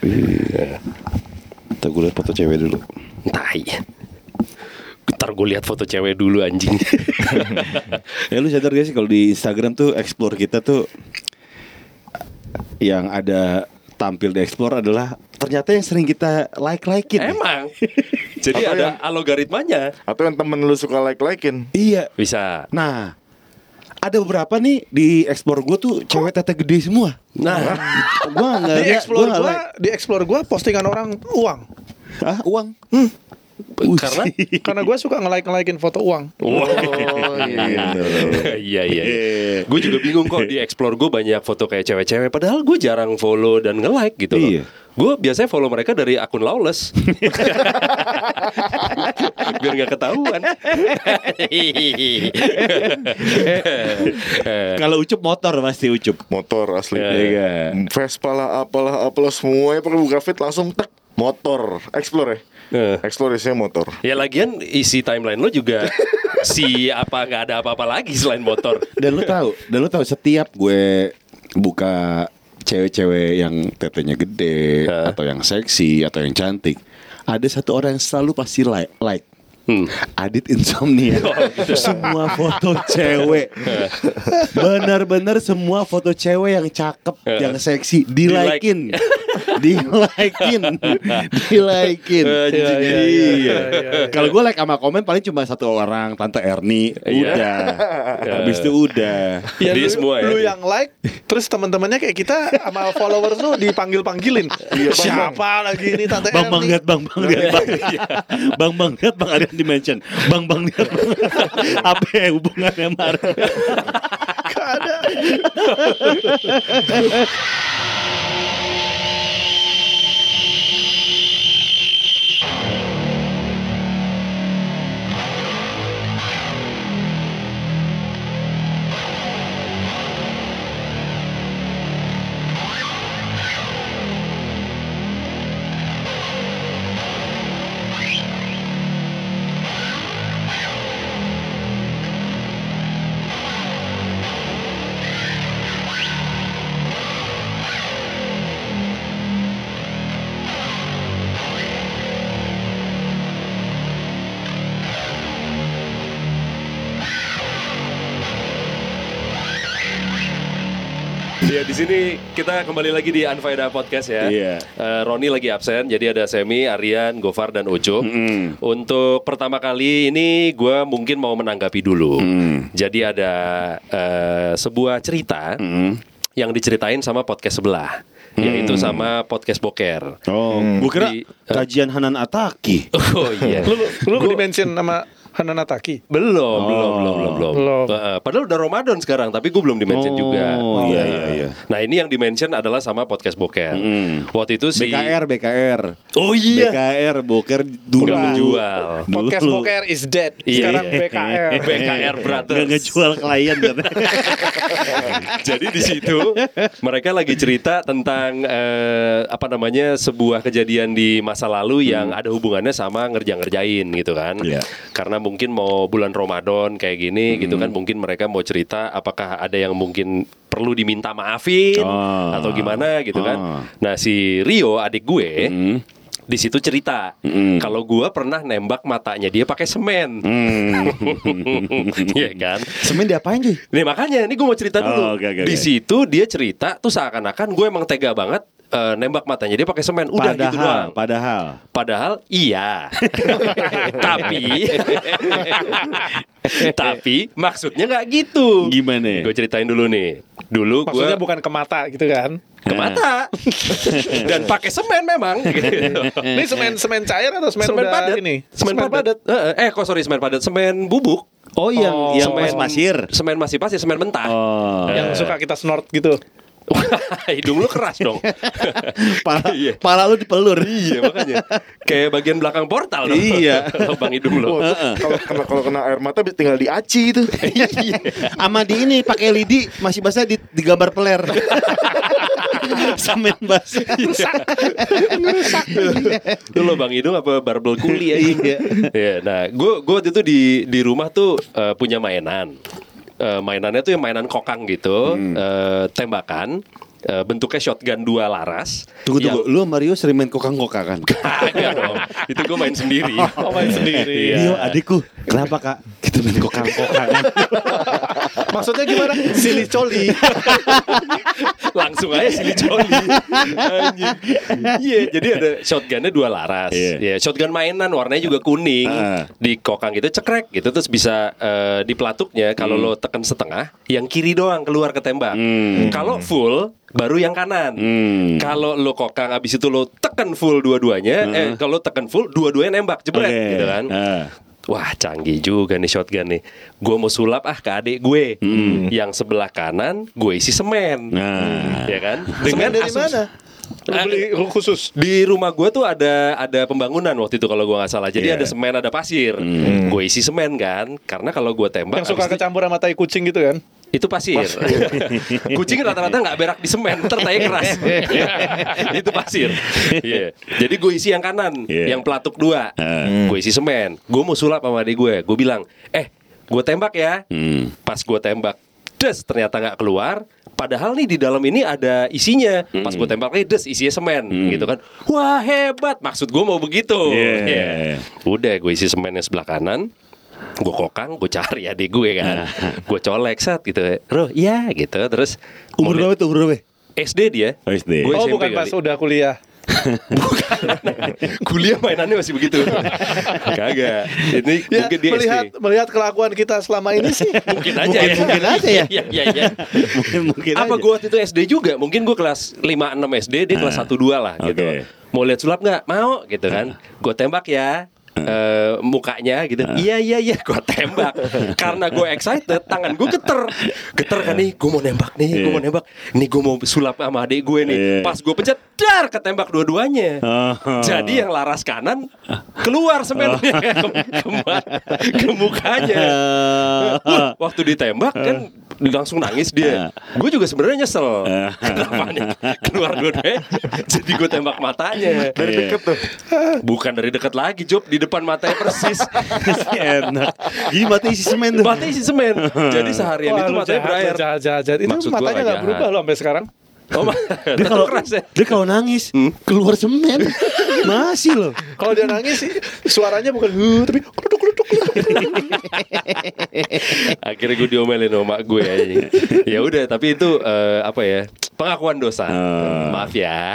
Iya. Ntar gue liat foto cewek dulu. Tai. Ntar gue lihat foto cewek dulu anjing. Ya lu sadar gak sih kalau di Instagram tuh explore kita tuh yang ada tampil di explore adalah ternyata yang sering kita like-likein. Emang. Jadi Apa ada yang- algoritmanya. Atau yang temen lu suka like-likein Iya. Bisa. Nah, ada beberapa nih di explore gue tuh cewek tete gede semua. Nah, gua nggak Di explore like. di explore gua postingan orang uang. Ah, uang. Karena Karena gua suka nge-like nge-likein foto uang. Oh iya iya iya. Gue juga bingung kok di explore gue banyak foto kayak cewek-cewek. Padahal gue jarang follow dan nge-like gitu loh. Iya. Gue biasanya follow mereka dari akun lawless. Biar nggak ketahuan. Kalau ucup motor pasti ucup. Motor asli Iya, iya. Vespa lah apalah apalah semuanya pakai buka fit langsung tek motor explore ya? Eh. explore isinya motor. Ya lagian isi timeline lo juga si apa nggak ada apa-apa lagi selain motor. Dan lu tahu, dan lu tahu setiap gue buka cewek-cewek yang tetenya gede Hah? atau yang seksi atau yang cantik, ada satu orang yang selalu pasti like like. Hmm. Adit insomnia. Semua foto cewek. Bener-bener semua foto cewek yang cakep Yang seksi Di-likein Di-likein Di-likein Anjing, iya, iya, Iya iya. Kalau gue like sama komen paling cuma satu orang Tante Erni. Udah. Habis itu udah. Ya, Dia lu, semua ya, lu yang like, terus teman-temannya kayak kita sama followers lu dipanggil-panggilin. Siapa lagi ini tante Bang Bang Erni? lihat Bang Bang lihat Bang. Bang Bang lihat Bang ada yang di mention. Bang Bang lihat Bang Apa ya hubungannya sama? Gak ada. Ya di sini kita kembali lagi di Unfaida Podcast ya. Iya. Eh, Roni lagi absen, jadi ada Semi, Aryan, Gofar dan Ucup. Mm. Untuk pertama kali ini gue mungkin mau menanggapi dulu. Mm. Jadi ada eh, sebuah cerita Mm. yang diceritain sama podcast sebelah, yaitu sama podcast Boker. Oh, gue kira Di- kajian Hanan Ataki. Oh iya. Lu lu di-mention sama Hanan Ataki. Belum, Oh. belum, belum, belum, belum. Belum. Eh, padahal udah Ramadan sekarang, tapi gue belum dimention Oh, juga. iya, iya, iya. Nah ini yang dimention adalah sama podcast Boker. Mm. Waktu itu si BKR, BKR. Oh iya. BKR, Boker dulu. Udah menjual. Podcast Dulu. Boker is dead. Iya. Sekarang BKR. BKR Brothers. Nggak ngejual klien. Jadi di situ mereka lagi cerita tentang eh, apa namanya sebuah kejadian di masa lalu yang ada hubungannya sama ngerja-ngerjain gitu kan. Iya. Karena mungkin mau bulan Ramadan kayak gini gitu kan mungkin mereka mau cerita apakah ada yang mungkin perlu diminta maafin Oh. atau gimana gitu kan. Oh. Nah, si Rio adik gue Hmm. Di situ cerita Mm. kalau gua pernah nembak matanya dia pakai semen. Hmm. Iya kan? Semen diapain cuy? Nih makanya ini gue mau cerita dulu. Oh, oke, oke, Di situ dia cerita tuh seakan-akan gue emang tega banget eh, nembak matanya dia pakai semen. Udah gitu padahal, doang. padahal. Padahal iya. tapi tapi maksudnya nggak gitu. Gimana? Gue ceritain dulu nih. Dulu gue Maksudnya bukan ke mata gitu kan? ke mata dan pakai semen memang. gitu. Ini semen semen cair atau semen, semen padat ini? semen, padat, Eh, eh kok sorry semen padat semen bubuk Oh, yang Oh, yang semen pas pasir. semen masih pasir semen mentah Oh. Yang suka kita snort gitu. hidung lu keras dong Pala, Iya. pala lu dipelur. iya makanya kayak bagian belakang portal dong Iya. lubang hidung lo Wah, kalau kena kalau kena air mata tinggal diaci itu Sama di ini pakai lidi masih basah di, digambar peler. Semen basah. itu lubang hidung apa barbel kuli ya Iya. Iya, nah gue gue waktu itu di di rumah tuh eh, punya mainan Eh, mainannya tuh yang mainan kokang gitu Hmm. eh, tembakan eh, bentuknya shotgun dua laras. Tunggu yang- tunggu, lu sama Rio sering main kokang-kokang kan? Kagak dong. Itu gue main sendiri. Oh, main sendiri. Iya. Adikku, kenapa kak? Kita main kokang-kokangan. Maksudnya gimana? Sili coli. Langsung aja sini coli. Iya, jadi ada shotgunnya dua laras. Iya. Iya, shotgun mainan warnanya juga kuning. Ah. Di kokang itu cekrek gitu terus bisa eh, di pelatuknya kalau lo tekan setengah, yang kiri doang keluar ketembak. Hmm. Kalau full baru yang kanan. Hmm. Kalau lo kokang abis itu lo tekan full dua-duanya, eh kalau tekan full dua-duanya nembak jebret Oke. gitu kan. Ah. Wah canggih juga nih shotgun nih Gue mau sulap ah ke adik gue Yang sebelah kanan gue isi semen Nah. Ya kan Dengan dari asumsi- mana? Beli khusus. Di rumah gue tuh ada ada pembangunan waktu itu kalau gue nggak salah Jadi Iya. ada semen ada pasir Gue isi semen kan Karena kalau gue tembak Yang suka kecampur sama tai kucing gitu kan? Itu pasir. Kucing rata-rata nggak berak di semen, tai keras. itu pasir. Iya. Jadi gue isi yang kanan, Iya. yang pelatuk dua. Ah. Gue isi semen. Gue mau sulap sama adik gue. Gue bilang, eh, gue tembak ya. Hmm. Pas gue tembak, des ternyata nggak keluar. Padahal nih di dalam ini ada isinya. Pas gue tembak lagi, des isinya semen, gitu kan. Wah hebat. Maksud gue mau begitu. Iya. Iya. Udah gue isi semennya sebelah kanan. Gue kokang, gue cari adik gue kan. gue colek set gitu. Roh, iya gitu. Terus Umur berapa tuh? Umur berapa? SD dia. Oh, SD. Oh SMP bukan kali. pas udah kuliah. Kuliah mainannya masih begitu. Kagak. Ini Ya, mungkin dia melihat SD. melihat kelakuan kita selama ini sih. Mungkin aja Mungkin- ya. mungkin aja ya. Iya, iya, iya. mungkin mungkin Apa gue waktu itu SD juga? Mungkin gue kelas 5 6 SD, dia kelas Ah, 1 2 lah gitu. oke. Mau lihat sulap nggak? Mau gitu kan. Gue tembak ya. Eh, mukanya gitu. Iya iya iya gue tembak. Karena gue excited tangan gue geter. Geter kan nih gue mau nembak nih gue mau Iya. nembak. Nih gue mau sulap sama adik gue nih. Iya. pas gue pencet dar ketembak dua-duanya. Oh. jadi yang laras kanan keluar semennya ke, ke, ma- ke mukanya. Wah, waktu ditembak kan langsung nangis dia. Gue juga sebenarnya nyesel. Kenapa nih keluar dua-duanya? Jadi gue tembak matanya. Dari deket tuh. Bukan dari dekat lagi, Job di depan matanya persis. enak. Jadi mati isi semen. Matanya isi semen. Jadi seharian Wah, itu matanya berair. jahat, jahat, jahat. Itu Maksud matanya nggak berubah loh sampai sekarang. Oh, Dia kalau ya. dia kalau nangis keluar semen masih loh. Kalau dia nangis sih suaranya bukan hu tapi kluduk kluduk. Akhirnya gue diomelin sama mak gue aja. Ya udah, tapi itu eh, apa ya? Pengakuan dosa. Ah. Maaf ya.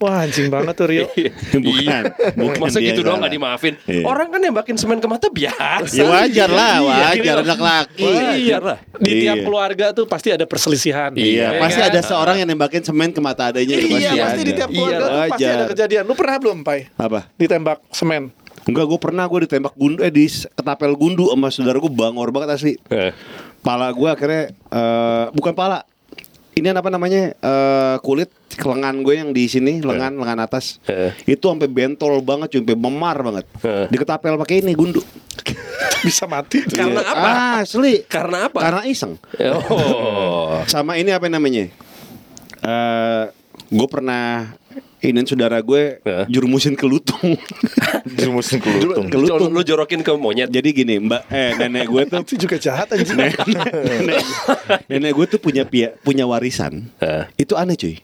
Wah anjing banget tuh Rio. Bukan, Iya. bukan Masa dia gitu yang doang gak dimaafin? Iya. Orang kan nembakin semen ke mata biasa. Ya wajar lah, Iya, wajar iya. anak laki. Wajar lah. Di tiap Iya. keluarga tuh pasti ada perselisihan. Iya, Iya pasti kan? ada seorang yang nembakin semen ke mata adanya Iya, pasti di tiap keluarga Iya, tuh pasti ada kejadian. Lu pernah belum, Pai? Apa? Ditembak semen. Enggak, gue pernah gue ditembak gundu eh di ketapel gundu sama saudara gue bangor banget asli. Eh, Pala gue akhirnya eh, bukan pala. Ini apa namanya? eh, kulit lengan gue yang di sini, lengan lengan atas. Eh. Itu sampai bentol banget, cuy, sampai memar banget. Eh. Diketapel pakai ini gundu. Bisa mati. tuh. Karena Iya. apa? Asli. Karena apa? Karena iseng. Oh. Sama ini apa namanya? Eh, gue pernah inin saudara gue Eh. jurumusin ke lutung. Jurumusin ke lutung. Ke lutung. Lu jorokin ke monyet. Jadi gini, Mbak, eh nenek gue tuh Itu juga jahat anjing. nenek, nenek, nenek gue tuh punya pia, punya warisan. Eh. Itu aneh cuy.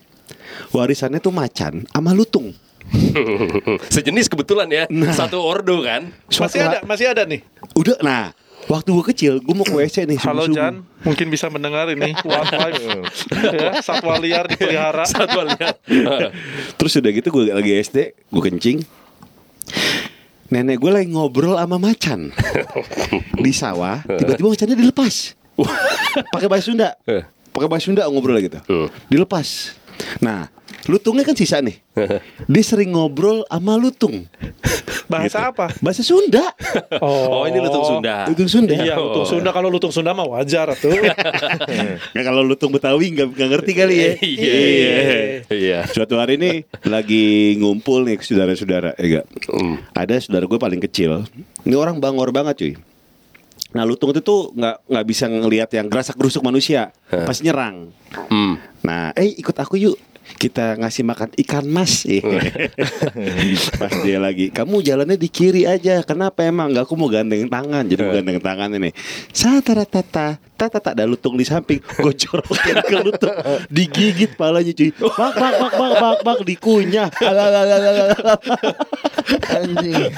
Warisannya tuh macan sama lutung. Sejenis kebetulan ya. Nah. Satu ordo kan. Masih ada, masih ada nih. Udah, nah, waktu gue kecil, gue mau ke WC nih Halo subuh-subuh. Jan, mungkin bisa mendengar ini wildlife ya, satwa liar dipelihara. Satu lihat. Terus udah gitu gue lagi SD, gue kencing. Nenek gue lagi ngobrol sama macan di sawah. Tiba-tiba macannya dilepas. Pakai bahasa Sunda. Eh. Pakai bahasa Sunda ngobrol gitu. Hmm. Dilepas. Nah, lutungnya kan sisa nih. Dia sering ngobrol sama lutung. Bahasa apa? Bahasa Sunda. Oh, ini lutung Sunda. Lutung Sunda. Iya, lutung Sunda kalau lutung Sunda mah wajar tuh. Ya, kalau lutung Betawi nggak ngerti kali ya. Iya. Iya. Suatu hari ini lagi ngumpul nih saudara-saudara, ya gak? Hmm. Ada saudara gue paling kecil. Ini orang bangor banget cuy. Nah lutung itu tuh nggak nggak bisa ngelihat yang gerasak gerusuk manusia, pasti nyerang. Hmm. Nah, eh ikut aku yuk. Kita ngasih makan ikan mas. Pas dia lagi kamu jalannya di kiri aja. Kenapa emang? Nggak aku mau gandeng tangan. Jadi gue gandeng tangan ini. Satara tata tata tak ada lutung di samping gue corokin ke lutung digigit palanya cuy. Bak bak bak bak bak bak dikunyah. Anjing.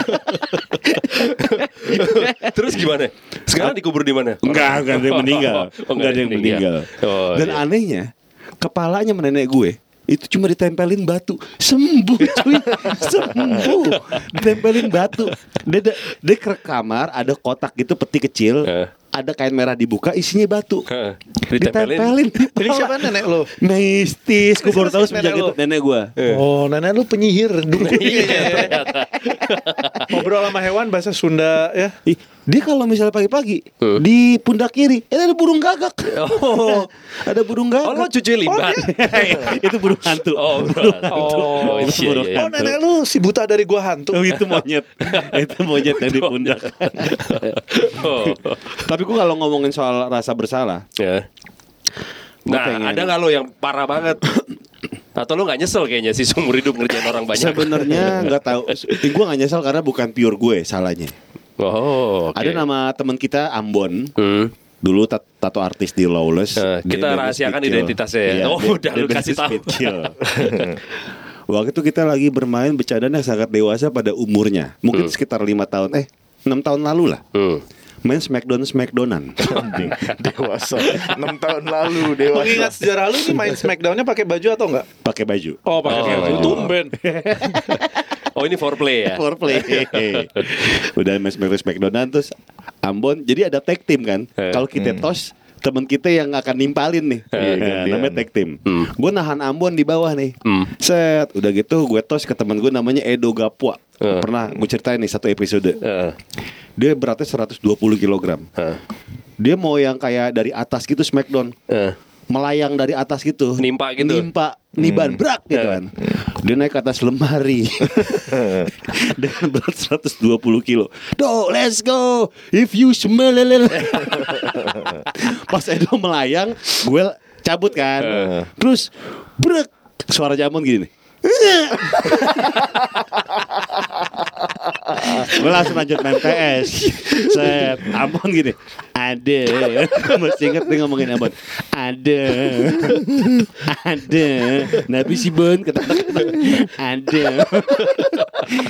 Terus gimana? Sekarang dikubur di mana? enggak enggak ada yang meninggal. Oh, enggak ada yang meninggal. Oh, dan iya. anehnya kepalanya sama nenek gue itu cuma ditempelin batu. Sembuh cuy. Sembuh. Ditempelin batu. Dia, dia, ke kamar ada kotak gitu peti kecil. Eh. Ada kain merah dibuka isinya batu Heh. ditempelin di Jadi kepala. siapa nenek lo? mistis gue baru tahu Nenek semenjak itu nenek gue Oh, nenek lu penyihir dulu kayaknya. Ngobrol sama hewan bahasa Sunda ya. Ih, dia kalau misalnya pagi-pagi Hmm. di pundak kiri eh, ada burung gagak Oh. ada burung gagak Oh, lo cuci limbah. itu burung hantu Oh, burung burung hantu Oh, Itu iya, burung iya. Oh, hantu. nenek lu si buta dari gua hantu. Oh itu monyet Itu monyet yang di pundak Oh. Tapi gue kalau ngomongin soal rasa bersalah Ya. Gua Nah, pengen- ada nggak lo yang parah banget? Atau lo nggak nyesel kayaknya sih seumur hidup ngerjain orang banyak? Sebenarnya nggak tahu Gue nggak nyesal karena bukan pure gue salahnya Oh, oke. Ada nama teman kita Ambon Hmm. Dulu tat- tato artis di Lawless Dia kita rahasiakan identitasnya ya. Iya, Oh, dia- udah dia lu kasih tahu. Waktu itu kita lagi bermain bercandaan yang sangat dewasa pada umurnya Mungkin sekitar lima tahun Eh 6 tahun lalu lah Hmm. Main Smackdown Smackdownan. Dewasa. 6 tahun lalu dewasa. Mengingat sejarah lu nih main Smackdownnya pakai baju atau enggak? Pakai baju Oh, pakai Oh, baju. iya. Tumben. Oh ini foreplay ya? Foreplay. Udah main Smackdown Smackdownan terus Ambon jadi ada tag team kan. Kalau kita tos teman kita yang akan nimpalin nih. Iya, Nah, namanya tag team. Hmm. Gue nahan Ambon di bawah nih. Hmm. Set, udah gitu gue tos ke teman gue namanya Edo Gapua. Eh. Pernah gue ceritain nih satu episode. Eh, Dia beratnya 120 kg. eh, Dia mau yang kayak dari atas gitu Smackdown. eh. Melayang dari atas gitu Nimpa gitu? Nimpa Niban brak gitu kan Dia naik ke atas lemari Dengan berat 120 kilo Do let's go If you smell it Pas Edo melayang Gue cabut kan Eh. Terus Brek Suara jamon gini nih Gue langsung lanjut main PS Set Ambon gini Ada. Masih inget dia ngomongin Ambon Ada. Ada. Nabi si Bon kata Ada.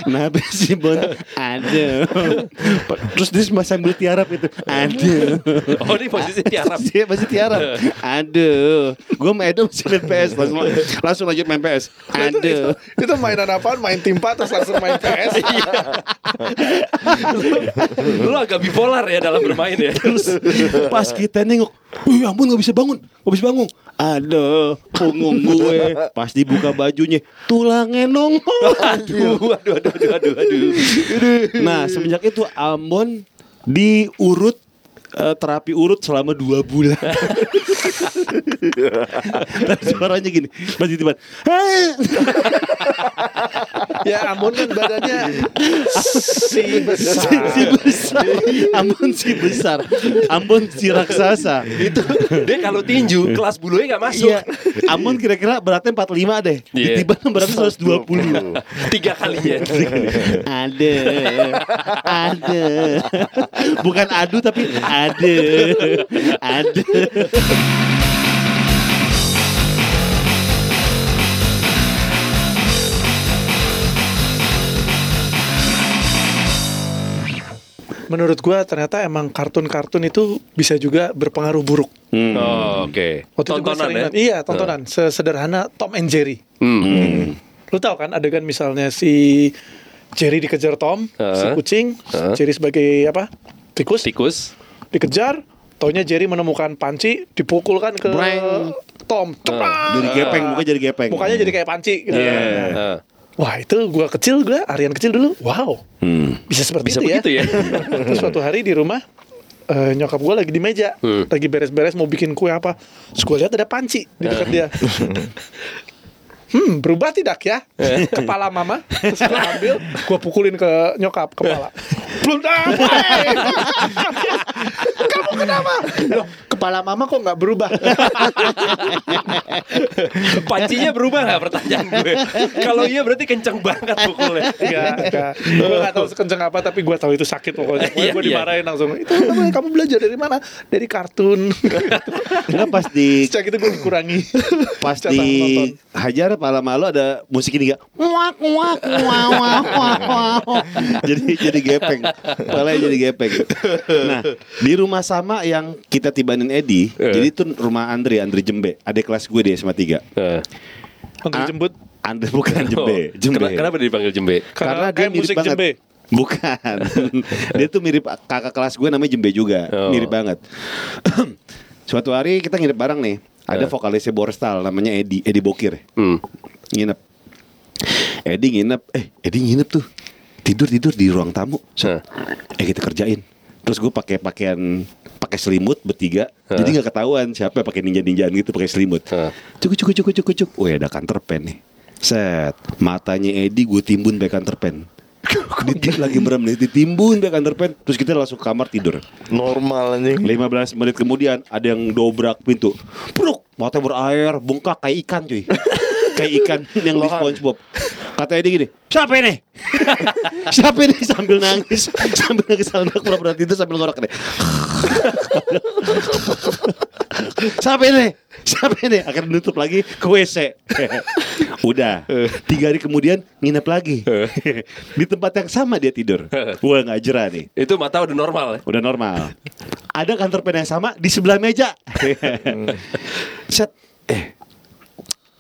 Nabi si Bon Ada. Terus dia masih sambil tiarap itu. Ada. Oh ini posisi tiarap. Dia masih tiarap. Aduh Gue main Edo masih main PS Langsung, langsung lanjut main PS Itu, itu, Aduh itu mainan apaan? Main timpa terus langsung main PS. Lu agak bipolar ya dalam bermain ya. Terus pas kita nengok Wih ampun gak bisa bangun Gak bisa bangun. Aduh Punggung gue Pas dibuka bajunya Tulangnya nongol. Aduh Aduh aduh aduh aduh, aduh. Nah semenjak itu Ambon Diurut eh, Terapi urut selama dua bulan Dan suaranya gini Pas tiba ya ampun kan badannya si besar. Si besar. Ambon si besar. Ambon si raksasa. Itu dia kalau tinju kelas bulunya nggak masuk. Iya. Ambon kira-kira beratnya 45 deh Iya. Tiba beratnya 120 Tiga kalinya. Ada Ada Bukan adu tapi ada Ada Menurut gua ternyata emang kartun-kartun itu bisa juga berpengaruh buruk. Oh, Oke. Waktu gua Tontonan sering ya? Iya, tontonan. Sesederhana Tom and Jerry. Hmm. Lu tahu kan adegan misalnya si Jerry dikejar Tom, si Heeh. kucing, Heeh. Jerry sebagai apa? Tikus. Tikus. Dikejar, taunya Jerry menemukan panci, dipukulkan ke Breng. Tom. Cepat. Jadi gepeng Mukanya jadi gepeng Mukanya jadi kayak panci gitu. Iya. Eh, Wah itu gua kecil gua Aryan kecil dulu wow Hmm. bisa seperti Bisa itu begitu ya? Terus suatu hari di rumah eh, nyokap gua lagi di meja Hmm. lagi beres-beres mau bikin kue apa Terus gua lihat ada panci di dekat dia Hmm berubah tidak ya Kepala mama Terus gua ambil Gua pukulin ke nyokap kepala Belum dapat Kamu kenapa? Loh, kepala mama kok nggak berubah? Pancinya berubah nggak pertanyaan gue? Kalau iya berarti kenceng banget pukulnya. Enggak, enggak. Gue gak tahu sekenceng apa tapi gue tahu itu sakit pokoknya. Iya, gue iya. dimarahin langsung. Itu namanya kamu belajar dari mana? Dari kartun. Karena pas di Sejak itu gue dikurangi. pas di Hajar Pala Malu ada musik ini gak? Wak wak wak wak wak wak. jadi jadi gepeng. Palanya jadi gepeng. Nah, di rumah sama yang kita tibanin Edi, Eh. jadi itu rumah Andre, Andre Jembe, adik kelas gue di SMA 3. Eh. Untuk Ah, jembut. Andre bukan Jembe, Oh, Jembe. Kena- Kenapa dipanggil jembe? Karena, dia kayak mirip musik banget. jembe. Bukan. dia tuh mirip kakak kelas gue namanya Jembe juga. Oh. Mirip banget. Suatu hari kita nginep bareng nih. Ada Eh. vokalisnya Borstal namanya Edi, Edi Bokir. Hmm. Nginep. Edi nginep, eh Edi nginep tuh. Tidur-tidur di ruang tamu. Nah. Eh kita kerjain. Terus gue pakai pakaian pakai selimut bertiga. Hah? Jadi nggak ketahuan siapa pakai ninja-ninjaan gitu pakai selimut. Hah. Cukup cukup cukup cukup cukup. Wih ada pen nih. Set, matanya Edi gue timbun pakai counter pen. Diti- lagi merem nih, ditimbun pakai counter pen. Terus kita langsung kamar tidur. Normal anjing. 15 menit kemudian ada yang dobrak pintu. Bruk, mata berair, bengkak kayak ikan cuy. kayak ikan yang di SpongeBob. Kata Edi gini, siapa ini? siapa ini? Sambil nangis, sambil nangis sambil pura-pura tidur sambil ngorok nih. siapa ini? Siapa ini? Akhirnya nutup lagi ke WC. Udah. Tiga hari kemudian nginep lagi. di tempat yang sama dia tidur. Wah nggak jerah nih. Itu mata udah normal ya? Udah normal. Ada kantor pen yang sama di sebelah meja. Set. Eh.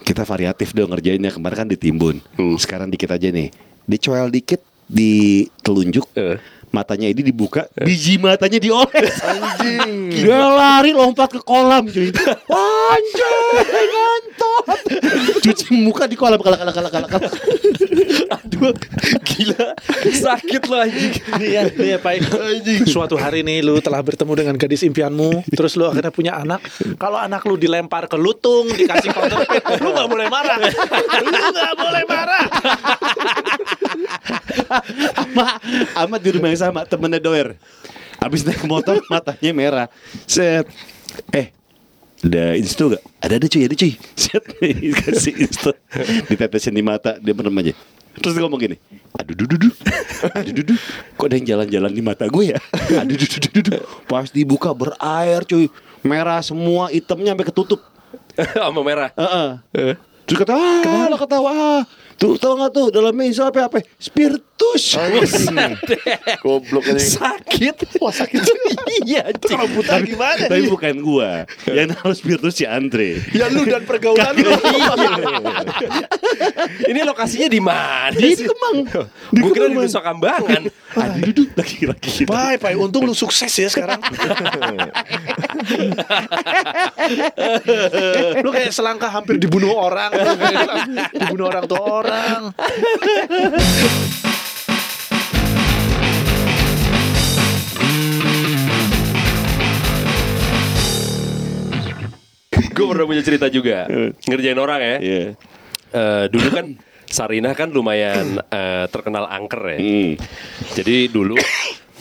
Kita variatif dong ngerjainnya. Kemarin kan ditimbun. Hmm. Sekarang dikit aja nih. Dicoel dikit di telunjuk. Eh. Matanya ini dibuka, biji matanya dioles. Anjing. Dia lari lompat ke kolam cuy. Anjing, ngantot. Cuci muka di kolam kalak kalak kalak kalak. Aduh, gila. Sakit lo anjing. Iya, iya Pak. Suatu hari nih lu telah bertemu dengan gadis impianmu, terus lu akhirnya punya anak. Kalau anak lu dilempar ke lutung, dikasih counter pin, lu nggak boleh marah. Lu nggak boleh marah. Ama, amat di rumah yang sama temennya doer. Habis naik motor matanya merah. Set. Eh, ada insto gak? Ada ada cuy, ada cuy. Set, kasih insto. Ditetesin di mata, dia merem aja. Terus dia ngomong gini, aduh dudu dudu, aduh dudu, kok ada yang jalan-jalan di mata gue ya? Aduh dudu dudu dudu. Pas dibuka berair cuy, merah semua, hitamnya sampai ketutup. Sama merah. Heeh. Terus kata, ah, lo ketawa. ah. Tuh, tau gak tuh, dalamnya isi apa apa? Spiritus. Goblok anjing. Sakit. Wah sakit. iya, anjing. Kalau buta gimana? Tapi nih? bukan gua Yang naruh spiritus si Andre Ya lu dan pergaulan lu. Ini lokasinya di mana? Di? Kemang Gue kira di Nusa Kambangan. Aduh duduk lagi-lagi Bye, Pak. Untung lu sukses ya sekarang. lu kayak selangkah hampir dibunuh orang. dibunuh orang tuh orang. Gue pernah punya cerita juga. Ngerjain orang ya. Iya Eh, dulu kan Sarinah kan lumayan eh, terkenal angker ya. Hmm. Jadi dulu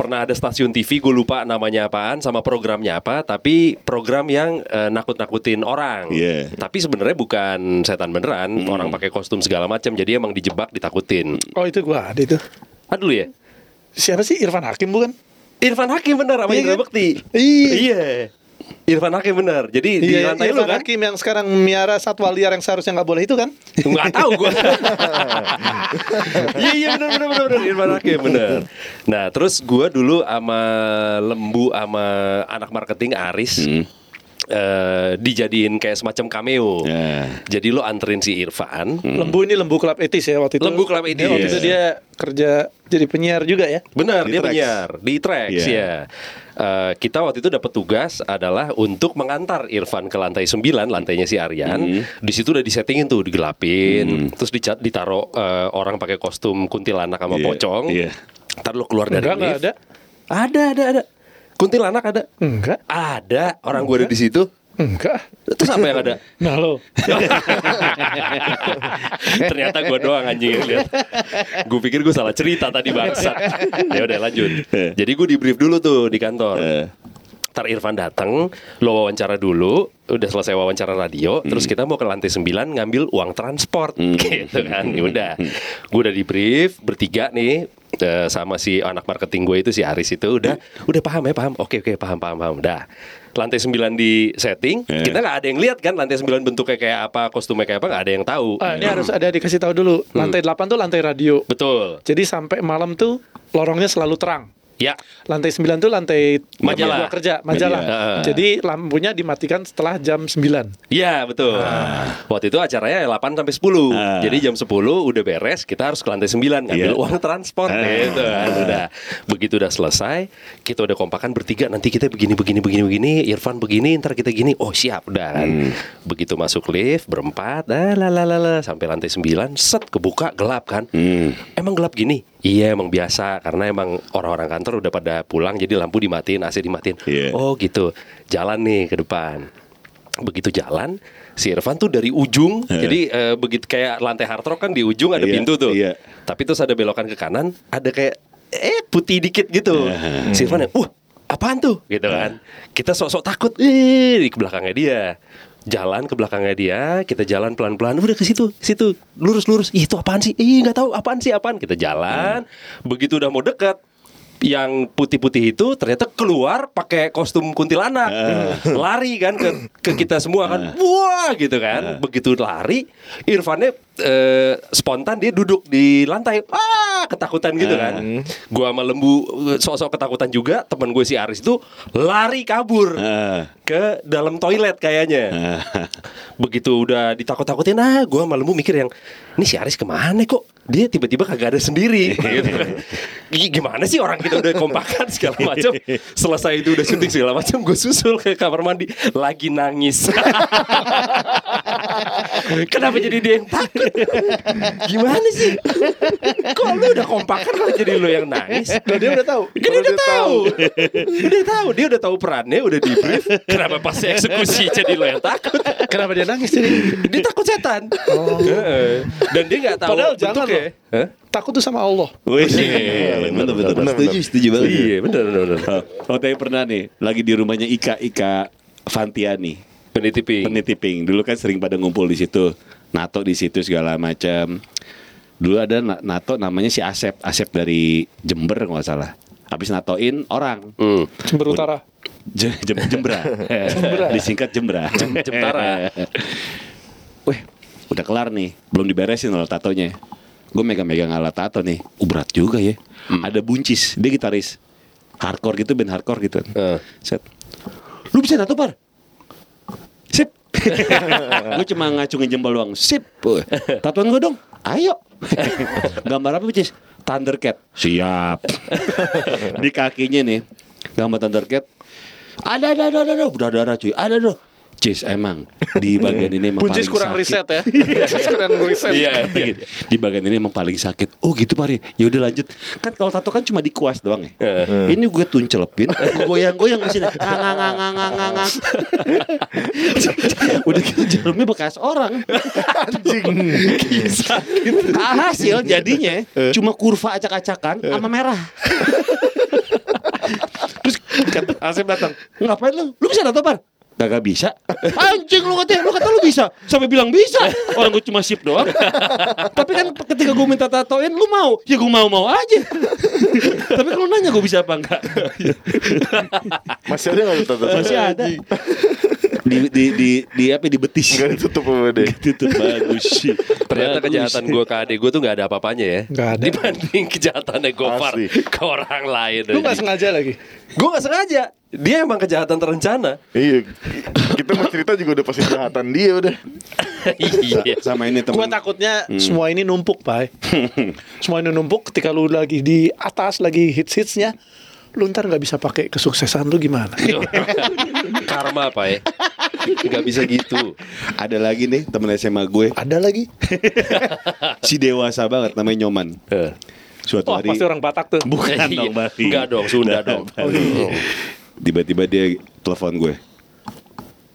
pernah ada stasiun TV gue lupa namanya apaan sama programnya apa tapi program yang eh, nakut-nakutin orang. Iya. Tapi sebenarnya bukan setan beneran, orang pakai kostum segala macam jadi emang dijebak ditakutin. Oh itu gua ada itu. Ah dulu ya? Siapa sih Irfan Hakim bukan? Irfan Hakim bener sama Iya Indra kan? Bekti. Iya. Iya. Irfan Hakim bener. Jadi di Iya, lantai lu Irfan kan? Hakim yang sekarang miara satwa liar yang seharusnya nggak boleh itu kan? Nggak tahu gue. Iya iya benar benar benar benar Irfan Hakim benar. Nah terus gue dulu sama Lembu sama anak marketing Aris. eh, dijadiin kayak semacam cameo. Ya. Jadi lo anterin si Irfan. Lembu ini lembu klub etis ya waktu itu. Lembu Klub Dia waktu Etis. itu dia kerja jadi penyiar juga ya. Benar, Di dia Trax. penyiar di Trax Iya. ya. Eh, kita waktu itu dapat tugas adalah untuk mengantar Irfan ke lantai 9, lantainya si Aryan. Di situ udah disettingin tuh, digelapin, terus dicat ditaruh eh, orang pakai kostum kuntilanak sama Iya, pocong. iya. Ntar lo keluar dari Enggak, enggak lift. ada. Ada, ada, ada. Kuntilanak ada. Enggak. Ada, orang gue ada di situ. Enggak. Terus apa yang ada? Nah lo. Ternyata gue doang anjing yang lihat. Gue pikir gue salah cerita tadi bangsat. Ya udah lanjut. Jadi gue di brief dulu tuh di kantor. Ntar Irfan datang, lo wawancara dulu, udah selesai wawancara radio, terus kita mau ke lantai 9 ngambil uang transport, gitu kan. Ya udah, gue udah di brief bertiga nih eh, sama si anak marketing gue itu si Aris itu udah udah paham ya paham, oke oke paham paham paham, udah. Lantai 9 di setting, kita nggak ada yang lihat kan lantai 9 bentuknya kayak apa, kostumnya kayak apa, nggak ada yang tahu. Ah, ini harus ada dikasih tahu dulu. Lantai 8 tuh lantai radio. Betul. Jadi sampai malam tuh lorongnya selalu terang. Ya, Lantai 9 tuh lantai Majalah. kerja, majalah. Media. Jadi lampunya dimatikan setelah jam 9. Iya betul. Waktu itu acaranya 8 sampai 10. Jadi jam 10 udah beres, kita harus ke lantai 9 ngambil Iya. uang transport gitu kan. Udah. Begitu udah selesai, kita udah kompakan bertiga nanti kita begini begini begini begini, Irfan begini, ntar kita gini. Oh, siap udah kan. Begitu masuk lift berempat, ah, la la la la, sampai lantai 9, set kebuka gelap kan. Emang gelap gini? Iya emang biasa karena emang orang-orang kantor udah pada pulang jadi lampu dimatiin, AC dimatiin. Iya. Oh gitu. Jalan nih ke depan begitu jalan si Irfan tuh dari ujung jadi eh, begitu kayak lantai hard rock kan di ujung ada Iya, pintu tuh iya. tapi terus ada belokan ke kanan ada kayak eh putih dikit gitu Iya. si Irfan ya wah apaan tuh? Gitu kan. Kita sok-sok takut. Eh di belakangnya dia. Jalan ke belakangnya dia kita jalan pelan-pelan. Udah ke situ ke situ. Lurus-lurus. Ih, itu apaan sih? Ih nggak tahu apaan sih apaan? Kita jalan. Begitu udah mau dekat yang putih-putih itu ternyata keluar pakai kostum kuntilanak. Lari kan ke, ke kita semua kan. Wah gitu kan. Begitu lari Irfannya eh, spontan dia duduk di lantai ah ketakutan gitu kan. Gua sama lembu sok-sok ketakutan juga teman gue si Aris itu lari kabur Ah. ke dalam toilet kayaknya. Begitu udah ditakut-takutin ah gue sama lembu mikir yang ini si Aris ke mana kok? Dia tiba-tiba kagak ada sendiri. Gitu. Gimana sih orang kita udah kompakan segala macam? Selesai itu udah syuting segala macam gue susul ke kamar mandi lagi nangis kenapa jadi dia yang takut gimana sih kok lu udah kompakan kok jadi lu yang nangis Loh, dia udah tahu. Kan dia udah tahu. Dia tahu, dia udah tahu perannya, udah di brief. Kenapa pas eksekusi jadi lo yang takut? Kenapa dia nangis jadi? Dia takut setan. Heeh. Dan dia nggak tahu Padahal jangan loh. Hah? Takut tuh sama Allah. Wih, Iya, bener, bener, bener, setuju, bener. setuju banget. Iya, benar benar benar. Oh, tapi pernah nih, lagi di rumahnya Ika, Ika Fantiani. Peniti pink. Peniti Pink. Dulu kan sering pada ngumpul di situ. Nato di situ segala macam. Dulu ada Na- Nato namanya si Asep, Asep dari Jember kalau nggak salah. Habis natoin orang. Hmm. Jember Utara. Jem, jem, jembra. Disingkat Jembra. Jemtara. Weh, udah kelar nih. Belum diberesin loh tatonya. Gue megang-megang alat tato nih. Uh, berat juga ya. Ada buncis. Dia gitaris. Hardcore gitu, band hardcore gitu. Eh. Set. Lu bisa tato, Par? Gue cuma ngacungin jempol doang. Sip. Weh, Tatoan gue dong. Ayo. Gambar apa, Buncis? Thundercat. Siap. Di kakinya nih. Gambar Thundercat. Ada, ada, ada, ada, ada. Cuy. Ada, ada. Cis emang di bagian ini emang Buncis paling kurang sakit. riset ya. Buncis kurang riset. Iya. di bagian ini emang paling sakit. Oh gitu Pari. Ya udah lanjut. Kan kalau tato kan cuma dikuas doang ya. Ini gue tuncelepin, gue goyang-goyang di sini. Ngang, ngang, ngang, ngang, ngang, ngang. udah gitu jarumnya bekas orang. Ah, hasil jadinya cuma kurva acak-acakan sama merah. Terus kata Asep datang, ngapain lu? Lu bisa tato par? Gak bisa. Anjing lu katanya Lu kata lu bisa. Sampai bilang bisa. Orang gue cuma sip doang. Tapi kan ketika gue minta tatoin Lu mau. Ya gue mau-mau aja. Tapi kalau nanya gue bisa apa enggak Masih ada nggak tato? Masih ada. Di, di, di, di apa di betis. Nggak ditutup apa deh. Tutup bagus sih Ternyata Bagus. kejahatan gue ke adik gue tuh gak ada apa-apanya ya. Nggak ada. Dibanding kejahatannya Gofar Asli. ke orang lain Lu gak sengaja lagi. Gue gak sengaja Dia emang kejahatan terencana Iya. Kita mau cerita juga udah pasti kejahatan dia udah. Iya Sama ini Gua teman takutnya semua ini numpuk, Pak. semua ini numpuk ketika lu lagi di atas lagi hits-hitsnya, lu ntar nggak bisa pakai kesuksesan lu gimana? Karma apa ya Gak bisa gitu Ada lagi nih temen SMA gue Ada lagi. Si dewasa banget namanya Nyoman Eh. Suatu Wah, hari pasti orang Batak tuh. Bukan Iya. dong Bali Enggak dong, Sunda Nah, dong. Tiba-tiba dia telepon gue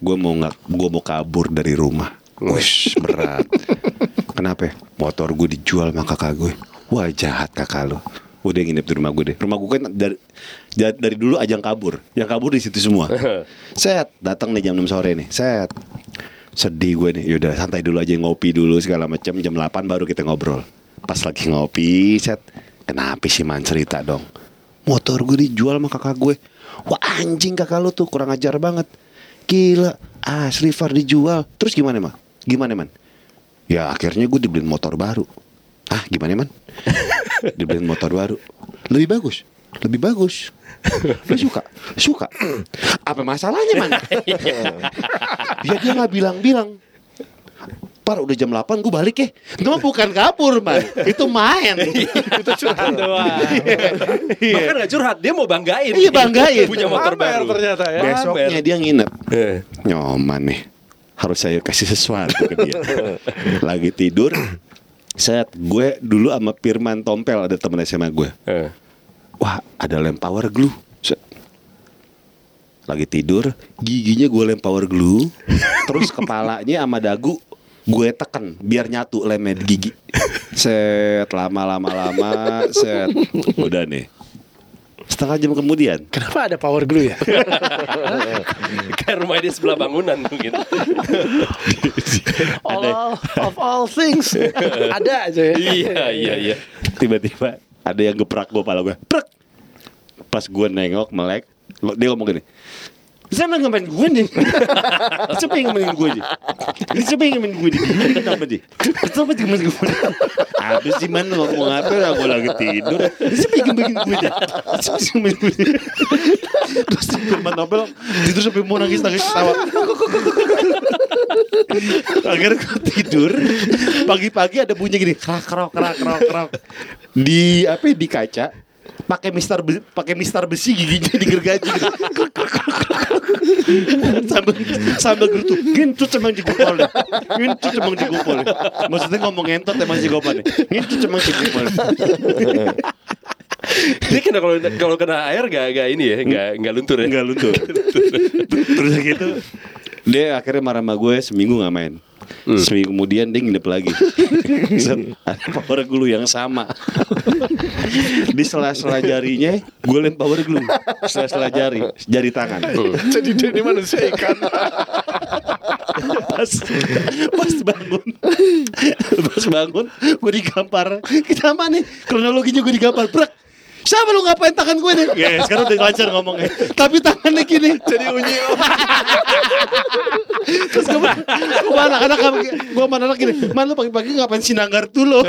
Gue mau nggak Gue mau kabur dari rumah Wush berat Kenapa ya? Motor gue dijual sama kakak gue Wah jahat kakak lo Udah nginep di rumah gue deh. Rumah gue kan dari dari dulu ajang kabur. Yang kabur di situ semua. Set, datang nih jam 6 sore nih. Set. Sedih gue nih. Yaudah santai dulu aja ngopi dulu segala macam. Jam 8 baru kita ngobrol. Pas lagi ngopi, set. Kenapa sih man cerita dong? Motor gue dijual sama kakak gue. Wah anjing kakak lu tuh kurang ajar banget. Gila, asli Far dijual. Terus gimana mah? Gimana man? Ya akhirnya gue dibeliin motor baru. Ah gimana man? dibeliin motor baru. Lebih bagus. Lebih bagus. Lu suka? Suka. Apa masalahnya man? ya dia nggak bilang-bilang. Par udah jam 8 gue balik ya Itu mah bukan kabur man Itu main Itu curhat doang. Bahkan gak curhat, dia mau banggain. Iya, banggain. Punya motor baru. ternyata ya. Besoknya dia nginep Eh. Nyoman nih Harus saya kasih sesuatu ke dia Lagi tidur Set Gue dulu sama Firman Tompel Ada temen SMA gue Eh. Wah ada lem power glue Set. Lagi tidur Giginya gue lem power glue Terus kepalanya sama dagu Gue teken biar nyatu lemnya di gigi Set Lama-lama lama Set Udah nih Setengah jam kemudian Kenapa ada power glue ya? Kayak rumah dia sebelah bangunan mungkin. all of all things ada aja ya. iya, iya, iya. Tiba-tiba ada yang geprak gue pala gue Prek Pas gue nengok melek Dia ngomong gini Siapa yang ngemain gue nih? Siapa yang ngemain gue nih? Ini siapa yang ngemain gue nih? Kenapa nih? Kenapa yang ngemain gue nih? Habis sih man ngomong apa lah gue lagi tidur siapa yang ngemain gue nih? Siapa yang gue nih? Terus si Firman Nobel tidur sampai mau nangis nangis ketawa Akhirnya gue tidur Pagi-pagi ada bunyi gini Kerak kerok kerak kerok kerok Di apa ya, di kaca pakai mister pakai mister besi giginya digergaji gitu. sambil sambil gerutu ngintut emang digopol deh ngintut emang digopol deh maksudnya ngomong ngentot emang si gopan deh ngintut emang digopol Dia kena kalau kalau kena air gak, gak ini ya, gak, gak luntur ya. Enggak luntur. Terus gitu dia akhirnya marah sama gue seminggu nggak main. Seminggu kemudian dia nginep lagi. Ada power glue yang sama. Di sela-sela jarinya gue lem power glue. Sela-sela jari, jari tangan. Jadi dia ini manusia ikan. Pas pas bangun. Pas bangun gue digampar. Kenapa nih? Kronologinya gue digampar. Brak. Siapa lu ngapain tangan gue nih? Ya, sekarang udah lancar ngomongnya. Tapi tangannya gini. Jadi unyi. Terus gue gue mana anak gue mana anak gini. Man lu pagi-pagi ngapain sinanggar tuh lo?